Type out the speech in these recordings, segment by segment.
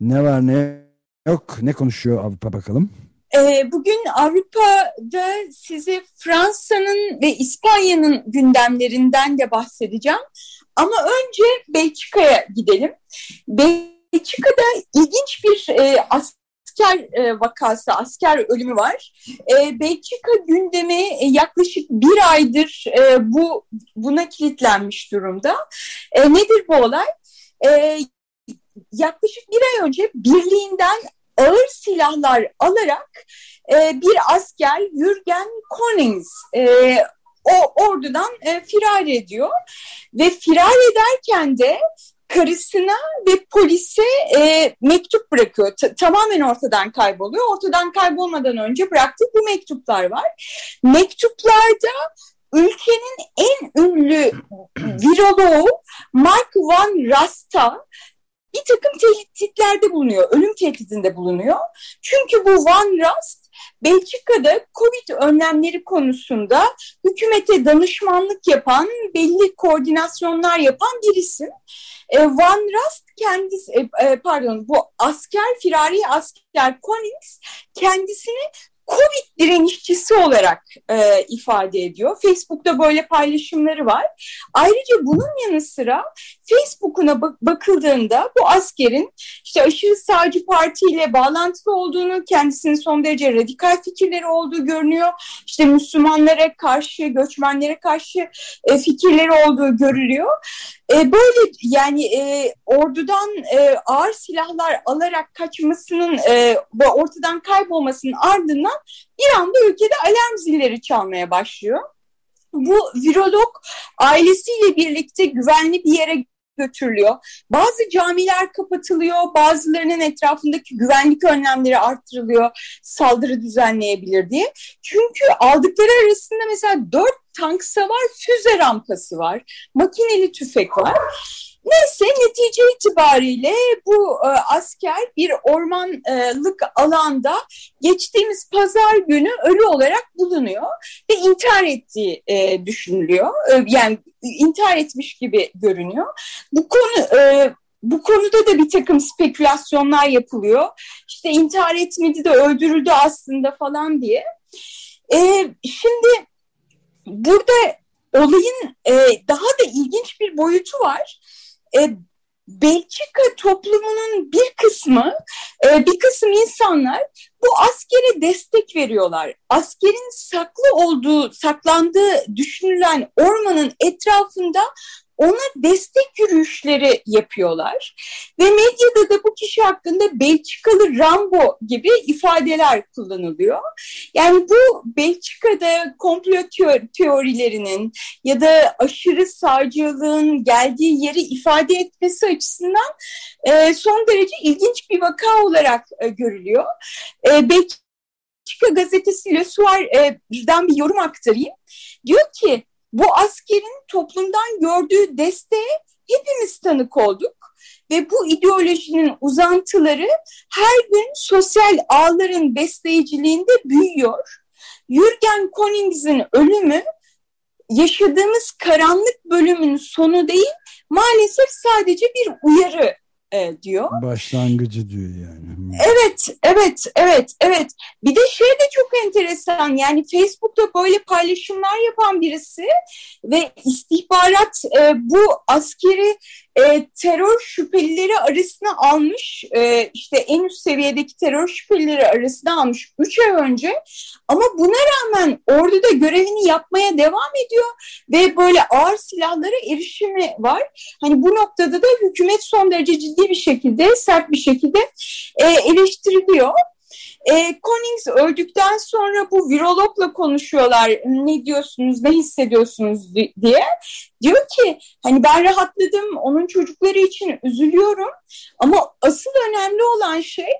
Ne var ne yok, ne konuşuyor Avrupa bakalım? Ee, bugün Avrupa'da size Fransa'nın ve İspanya'nın gündemlerinden de bahsedeceğim. Ama önce Belçika'ya gidelim. Belçika'da ilginç bir e, asker e, vakası, asker ölümü var. E, Belçika gündemi yaklaşık bir aydır bu buna kilitlenmiş durumda. Nedir bu olay? Yaklaşık bir ay önce birliğinden ağır silahlar alarak e, bir asker Jürgen Konings e, o ordudan e, firar ediyor ve firar ederken de karısına ve polise e, mektup bırakıyor. T tamamen ortadan kayboluyor. Ortadan kaybolmadan önce bıraktığı bu mektuplar var. Mektuplarda ülkenin en ünlü viroloğu Mark Van Rasta bir takım tehditlerde bulunuyor, ölüm tehdidinde bulunuyor. Çünkü bu Van Rast Belçika'da Covid önlemleri konusunda hükümete danışmanlık yapan, belli koordinasyonlar yapan birisi. E, Van Rast kendisi, e, e, pardon bu asker, firari asker Collins kendisini Covid direnişçisi olarak e, ifade ediyor. Facebook'ta böyle paylaşımları var. Ayrıca bunun yanı sıra Facebook'una bak bakıldığında bu askerin işte aşırı sağcı partiyle bağlantılı olduğunu, kendisinin son derece radikal fikirleri olduğu görünüyor. İşte Müslümanlara karşı, göçmenlere karşı e, fikirleri olduğu görülüyor. E, böyle yani e, ordudan e, ağır silahlar alarak kaçmasının e, ve ortadan kaybolmasının ardından bir anda ülkede alarm zilleri çalmaya başlıyor. Bu virolog ailesiyle birlikte güvenli bir yere götürülüyor. Bazı camiler kapatılıyor, bazılarının etrafındaki güvenlik önlemleri arttırılıyor, saldırı düzenleyebilir diye. Çünkü aldıkları arasında mesela dört tank savar füze rampası var, makineli tüfek var. Neyse netice itibariyle bu e, asker bir ormanlık alanda geçtiğimiz pazar günü ölü olarak bulunuyor ve intihar ettiği e, düşünülüyor. E, yani intihar etmiş gibi görünüyor. Bu konu e, bu konuda da bir takım spekülasyonlar yapılıyor. İşte intihar etmedi de öldürüldü aslında falan diye. E, şimdi burada olayın e, daha da ilginç bir boyutu var e, Belçika toplumunun bir kısmı, e, bir kısım insanlar bu askere destek veriyorlar. Askerin saklı olduğu, saklandığı düşünülen ormanın etrafında ona destek yürüyüşleri yapıyorlar. Ve medyada da bu kişi hakkında Belçikalı Rambo gibi ifadeler kullanılıyor. Yani bu Belçika'da komplo teorilerinin ya da aşırı sağcılığın geldiği yeri ifade etmesi açısından e, son derece ilginç bir vaka olarak e, görülüyor. E, Belçika gazetesi Le Soir'dan bir yorum aktarayım. Diyor ki bu askerin toplumdan gördüğü desteğe hepimiz tanık olduk ve bu ideolojinin uzantıları her gün sosyal ağların besleyiciliğinde büyüyor. Jürgen Konings'in ölümü yaşadığımız karanlık bölümün sonu değil, maalesef sadece bir uyarı e, diyor. Başlangıcı diyor yani. Evet, evet, evet, evet. Bir de şey de çok enteresan. Yani Facebook'ta böyle paylaşımlar yapan birisi ve istihbarat e, bu askeri e, terör şüphelileri arasına almış. E, işte en üst seviyedeki terör şüphelileri arasına almış 3 ay önce. Ama buna rağmen orduda görevini yapmaya devam ediyor ve böyle ağır silahlara erişimi var. Hani bu noktada da hükümet son derece ciddi bir şekilde, sert bir şekilde e, eleştiriliyor. E, Collins öldükten sonra bu virologla konuşuyorlar. Ne diyorsunuz, ne hissediyorsunuz diye. Diyor ki hani ben rahatladım, onun çocukları için üzülüyorum. Ama asıl önemli olan şey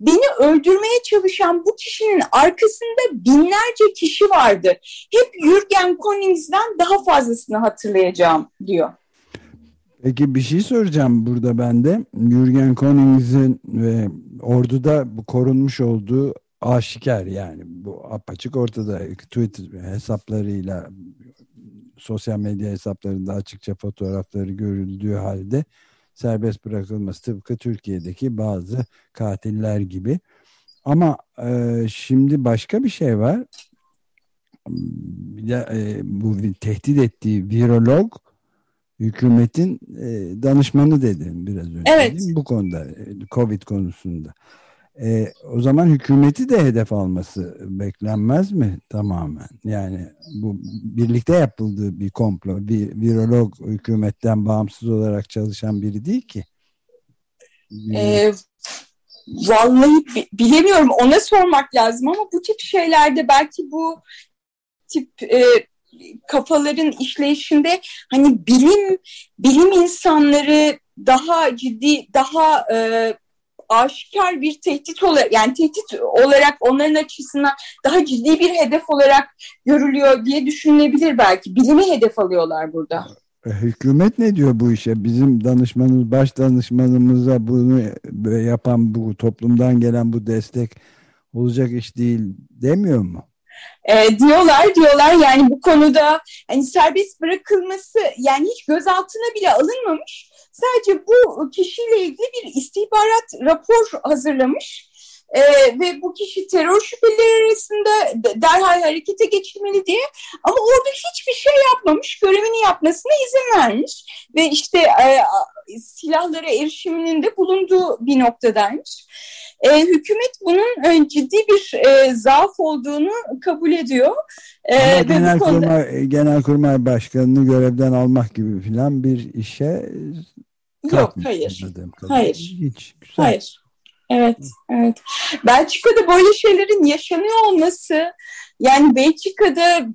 beni öldürmeye çalışan bu kişinin arkasında binlerce kişi vardı. Hep Jürgen Collins'den daha fazlasını hatırlayacağım diyor. Peki bir şey soracağım burada ben de. Jürgen Konings'in ve orduda korunmuş olduğu aşikar yani bu apaçık ortada Twitter hesaplarıyla sosyal medya hesaplarında açıkça fotoğrafları görüldüğü halde serbest bırakılması tıpkı Türkiye'deki bazı katiller gibi. Ama e, şimdi başka bir şey var. Bir de e, bu tehdit ettiği virolog hükümetin e, danışmanı dedim biraz önce. Evet. Bu konuda e, Covid konusunda. E, o zaman hükümeti de hedef alması beklenmez mi tamamen? Yani bu birlikte yapıldığı bir komplo. Bir virolog hükümetten bağımsız olarak çalışan biri değil ki. E, vallahi bilemiyorum ona sormak lazım ama bu tip şeylerde belki bu tip e, kafaların işleyişinde hani bilim bilim insanları daha ciddi daha e, aşikar bir tehdit olarak yani tehdit olarak onların açısından daha ciddi bir hedef olarak görülüyor diye düşünülebilir belki. Bilimi hedef alıyorlar burada. E, hükümet ne diyor bu işe? Bizim danışmanımız, baş danışmanımıza bunu yapan bu toplumdan gelen bu destek olacak iş değil demiyor mu? E, diyorlar diyorlar yani bu konuda hani serbest bırakılması yani hiç gözaltına bile alınmamış. Sadece bu kişiyle ilgili bir istihbarat rapor hazırlamış. Ee, ve bu kişi terör şüphelileri arasında derhal harekete geçilmeli diye ama orada hiçbir şey yapmamış görevini yapmasına izin vermiş ve işte e, silahlara erişiminin de bulunduğu bir noktadaymış. E, hükümet bunun e, ciddi bir e, zaaf olduğunu kabul ediyor. E, Ama Genelkurmay, konuda... Genelkurmay Başkanı'nı görevden almak gibi filan bir işe Yok hayır. Hayır. Hiç. Güzel. Hayır. Evet, evet. Belçika'da böyle şeylerin yaşanıyor olması yani Belçika'da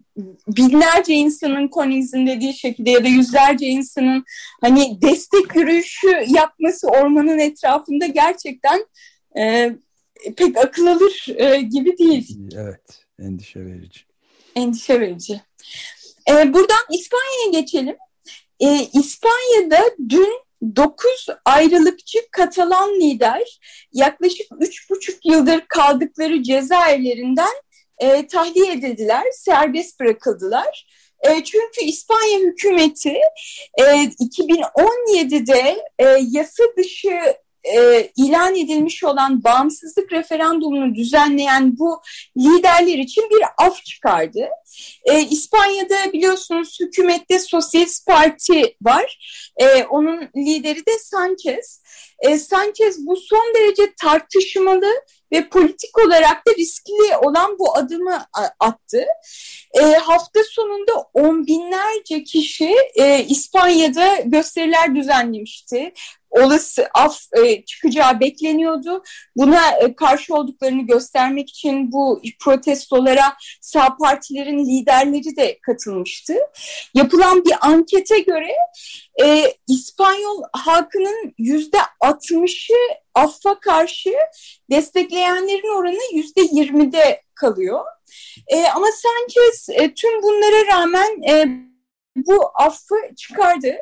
binlerce insanın Konings'in dediği şekilde ya da yüzlerce insanın hani destek yürüyüşü yapması ormanın etrafında gerçekten e, pek akıl alır e, gibi değil. Evet, endişe verici. Endişe verici. E, buradan İspanya'ya geçelim. E, İspanya'da dün 9 ayrılıkçı Katalan lider yaklaşık 3,5 yıldır kaldıkları cezaevlerinden e, tahliye edildiler, serbest bırakıldılar. E, çünkü İspanya hükümeti e, 2017'de e, yasa dışı e, ilan edilmiş olan bağımsızlık referandumunu düzenleyen bu liderler için bir af çıkardı. E, İspanya'da biliyorsunuz hükümette Sosyalist Parti var. E, onun lideri de Sanchez. E, Sanchez bu son derece tartışmalı ve politik olarak da riskli olan bu adımı attı. E, hafta sonunda on binlerce kişi e, İspanya'da gösteriler düzenlemişti olası af e, çıkacağı bekleniyordu. Buna e, karşı olduklarını göstermek için bu protestolara sağ partilerin liderleri de katılmıştı. Yapılan bir ankete göre e, İspanyol halkının yüzde 60'ı affa karşı destekleyenlerin oranı yüzde 20'de kalıyor. E, ama Sanchez e, tüm bunlara rağmen e, bu affı çıkardı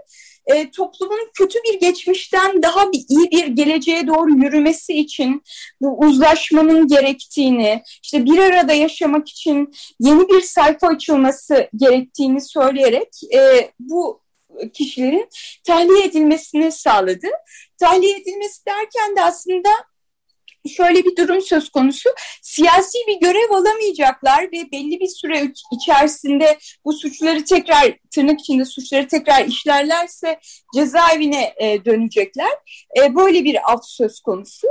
e, toplumun kötü bir geçmişten daha bir iyi bir geleceğe doğru yürümesi için bu uzlaşmanın gerektiğini, işte bir arada yaşamak için yeni bir sayfa açılması gerektiğini söyleyerek e, bu kişilerin tahliye edilmesini sağladı. Tahliye edilmesi derken de aslında şöyle bir durum söz konusu. Siyasi bir görev alamayacaklar ve belli bir süre içerisinde bu suçları tekrar tırnak içinde suçları tekrar işlerlerse cezaevine e, dönecekler. E, böyle bir af söz konusu.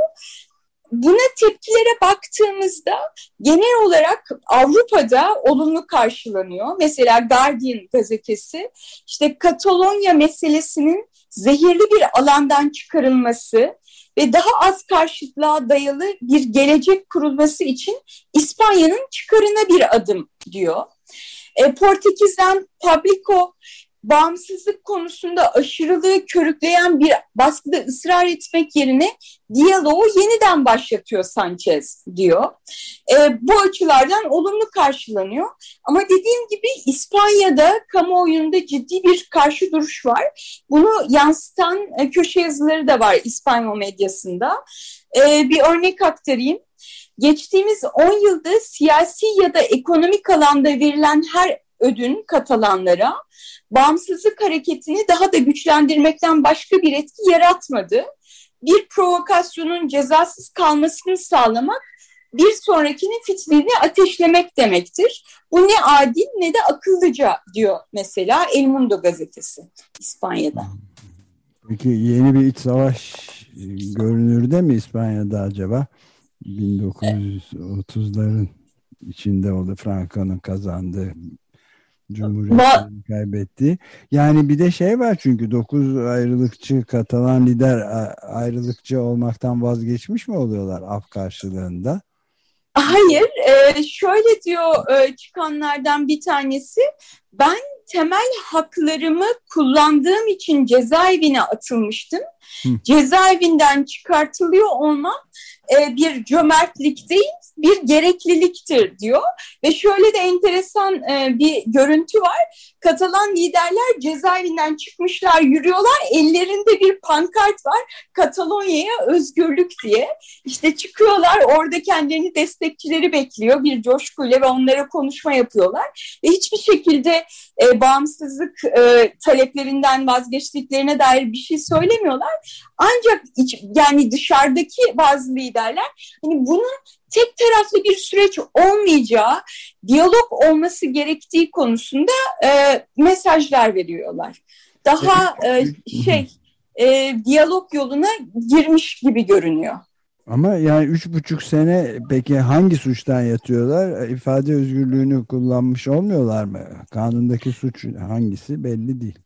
Buna tepkilere baktığımızda genel olarak Avrupa'da olumlu karşılanıyor. Mesela Guardian gazetesi işte Katalonya meselesinin zehirli bir alandan çıkarılması ve daha az karşıtlığa dayalı bir gelecek kurulması için İspanya'nın çıkarına bir adım diyor. E, Portekiz'den Pablico bağımsızlık konusunda aşırılığı körükleyen bir baskıda ısrar etmek yerine diyaloğu yeniden başlatıyor Sanchez diyor. E, bu açılardan olumlu karşılanıyor. Ama dediğim gibi İspanya'da kamuoyunda ciddi bir karşı duruş var. Bunu yansıtan e, köşe yazıları da var İspanyol medyasında. E, bir örnek aktarayım. Geçtiğimiz 10 yılda siyasi ya da ekonomik alanda verilen her ödün Katalanlara bağımsızlık hareketini daha da güçlendirmekten başka bir etki yaratmadı. Bir provokasyonun cezasız kalmasını sağlamak bir sonrakinin fitilini ateşlemek demektir. Bu ne adil ne de akıllıca diyor mesela El Mundo gazetesi İspanya'da. Peki yeni bir iç savaş e, görünürde mi İspanya'da acaba? 1930'ların içinde oldu Franco'nun kazandığı Cumhuriyet'ini kaybetti. Yani bir de şey var çünkü 9 ayrılıkçı Katalan lider ayrılıkçı olmaktan vazgeçmiş mi oluyorlar af karşılığında? Hayır, e, şöyle diyor e, çıkanlardan bir tanesi, ben temel haklarımı kullandığım için cezaevine atılmıştım. Hı. Cezaevinden çıkartılıyor olmam e, bir cömertlik değil, bir gerekliliktir diyor. Ve şöyle de enteresan e, bir görüntü var. Katalan liderler cezaevinden çıkmışlar, yürüyorlar. Ellerinde bir pankart var. Katalonya'ya özgürlük diye. İşte çıkıyorlar, orada kendilerini destekçileri bekliyor bir coşkuyla ve onlara konuşma yapıyorlar. Ve hiçbir şekilde e, bağımsızlık e, taleplerinden vazgeçtiklerine dair bir şey söylemiyorlar. Ancak iç, yani dışarıdaki bazı liderler hani bunun tek taraflı bir süreç olmayacağı, diyalog olması gerektiği konusunda e, mesajlar veriyorlar. Daha e, şey e, diyalog yoluna girmiş gibi görünüyor. Ama yani üç buçuk sene peki hangi suçtan yatıyorlar? İfade özgürlüğünü kullanmış olmuyorlar mı? Kanundaki suç hangisi belli değil.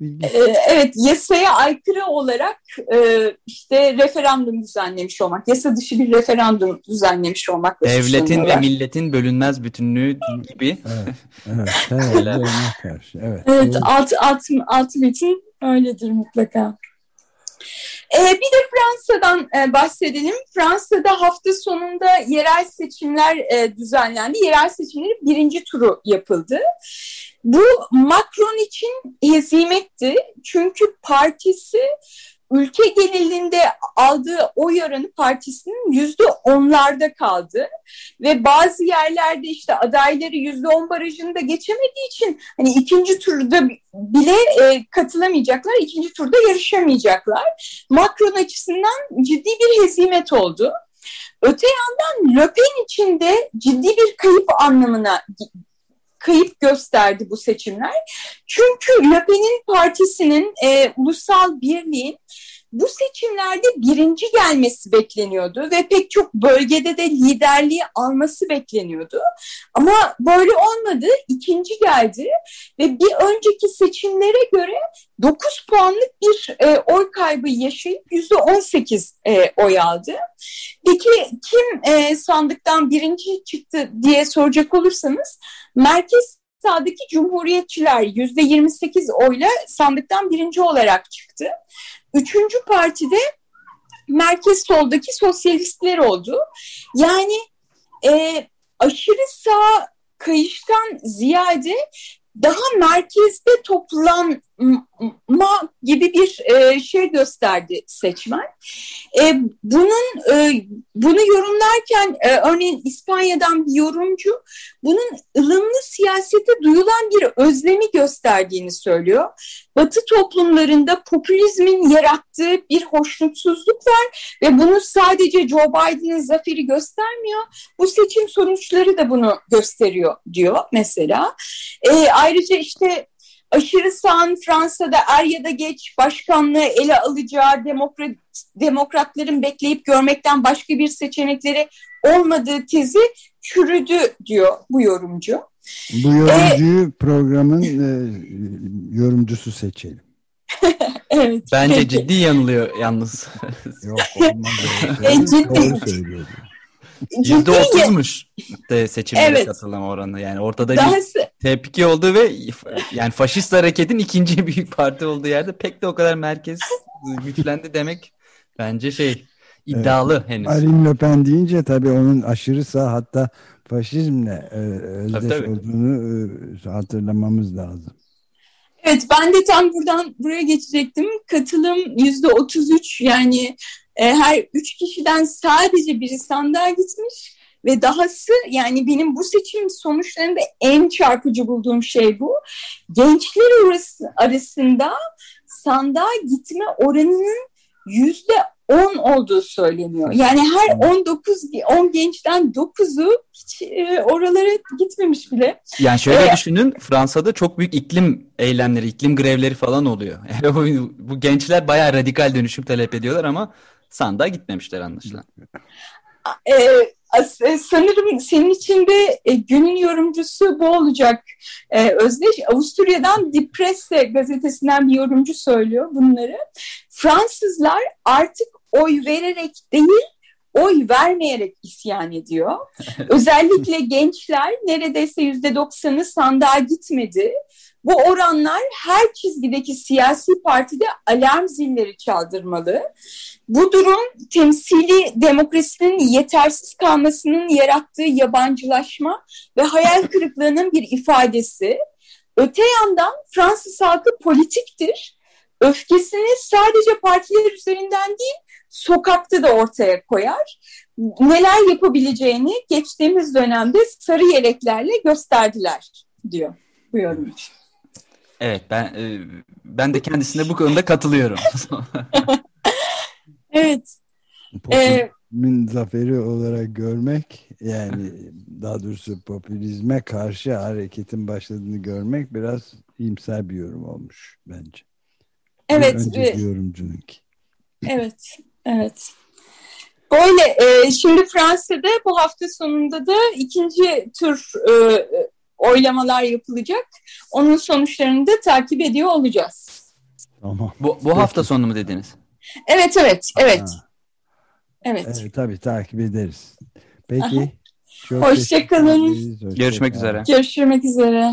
Ee, evet, yasaya aykırı olarak e, işte referandum düzenlemiş olmak, yasa dışı bir referandum düzenlemiş olmak. Devletin ve milletin bölünmez bütünlüğü gibi. Evet, evet, evet, karşı, evet. evet alt, alt, alt metin öyledir mutlaka. Ee, bir de Fransa'dan e, bahsedelim. Fransa'da hafta sonunda yerel seçimler e, düzenlendi. Yerel seçimlerin birinci turu yapıldı. Bu Macron için hezimetti. Çünkü partisi ülke genelinde aldığı oy oranı partisinin yüzde onlarda kaldı ve bazı yerlerde işte adayları yüzde on barajını da geçemediği için hani ikinci turda bile e, katılamayacaklar, ikinci turda yarışamayacaklar. Macron açısından ciddi bir hezimet oldu. Öte yandan Le Pen için de ciddi bir kayıp anlamına kayıp gösterdi bu seçimler. Çünkü Le Pen'in partisinin e, ulusal birliğin bu seçimlerde birinci gelmesi bekleniyordu ve pek çok bölgede de liderliği alması bekleniyordu. Ama böyle olmadı. İkinci geldi ve bir önceki seçimlere göre 9 puanlık bir e, oy kaybı yaşayıp %18 e, oy aldı. Peki kim e, sandıktan birinci çıktı diye soracak olursanız merkez sağdaki cumhuriyetçiler %28 oyla sandıktan birinci olarak çıktı. Üçüncü partide merkez soldaki sosyalistler oldu. Yani e, aşırı sağ kayıştan ziyade daha merkezde toplanma gibi bir e, şey gösterdi seçmen. E, bunun e, bunu yorumlarken e, örneğin İspanya'dan bir yorumcu bunun ılımlı siyasete duyulan bir özlemi gösterdiğini söylüyor. Batı toplumlarında popülizmin yarattığı bir hoşnutsuzluk var ve bunu sadece Joe Biden'ın zaferi göstermiyor. Bu seçim sonuçları da bunu gösteriyor diyor mesela. E, ayrıca işte aşırı sağın Fransa'da er ya da geç başkanlığı ele alacağı demokrat, demokratların bekleyip görmekten başka bir seçenekleri olmadığı tezi çürüdü diyor bu yorumcu. Bu yorumcuyu ee, programın e, yorumcusu seçelim. evet. Bence peki. ciddi yanılıyor yalnız. Yok olmaz. E, ciddi. Doğru söylüyor. Yüzde otuzmuş de seçimlere evet. katılım oranı. Yani ortada Daha bir tepki oldu ve yani faşist hareketin ikinci büyük parti olduğu yerde pek de o kadar merkez güçlendi demek bence şey iddialı evet. henüz. Marine Le Pen deyince tabii onun aşırı sağ hatta faşizmle e, özdeş tabii, tabii. olduğunu e, hatırlamamız lazım. Evet ben de tam buradan buraya geçecektim. Katılım yüzde otuz üç yani e, her üç kişiden sadece biri sandığa gitmiş ve dahası yani benim bu seçim sonuçlarında en çarpıcı bulduğum şey bu. Gençler arasında sandığa gitme oranının yüzde 10 olduğu söyleniyor. Yani her 19 10 gençten 9'u hiç e, oralara gitmemiş bile. Yani şöyle ee, düşünün Fransa'da çok büyük iklim eylemleri, iklim grevleri falan oluyor. Yani bu, bu gençler bayağı radikal dönüşüm talep ediyorlar ama sandığa gitmemişler anlaşılan. Ee, sanırım senin içinde e, günün yorumcusu bu olacak. Ee, Özdeş Avusturya'dan Die Presse gazetesinden bir yorumcu söylüyor bunları. Fransızlar artık oy vererek değil, oy vermeyerek isyan ediyor. Özellikle gençler neredeyse yüzde doksanı sandığa gitmedi. Bu oranlar her çizgideki siyasi partide alarm zilleri çaldırmalı. Bu durum temsili demokrasinin yetersiz kalmasının yarattığı yabancılaşma ve hayal kırıklığının bir ifadesi. Öte yandan Fransız halkı politiktir. Öfkesini sadece partiler üzerinden değil, sokakta da ortaya koyar. Neler yapabileceğini geçtiğimiz dönemde sarı yeleklerle gösterdiler diyor bu yorumcu. Evet ben e, ben de kendisine bu konuda katılıyorum. evet. Popülizmin ee, zaferi olarak görmek yani daha doğrusu popülizme karşı hareketin başladığını görmek biraz iyimser bir yorum olmuş bence. Evet. Önceki yorumcununki. Evet. Evet. Böyle e, şimdi Fransa'da bu hafta sonunda da ikinci tur e, oylamalar yapılacak. Onun sonuçlarını da takip ediyor olacağız. Tamam. Bu, bu hafta sonu mu dediniz? Evet evet evet. Ha. Evet. evet. Tabii takip ederiz. Peki. Hoşçakalın. Hoşça Görüşmek üzere. Görüşmek üzere.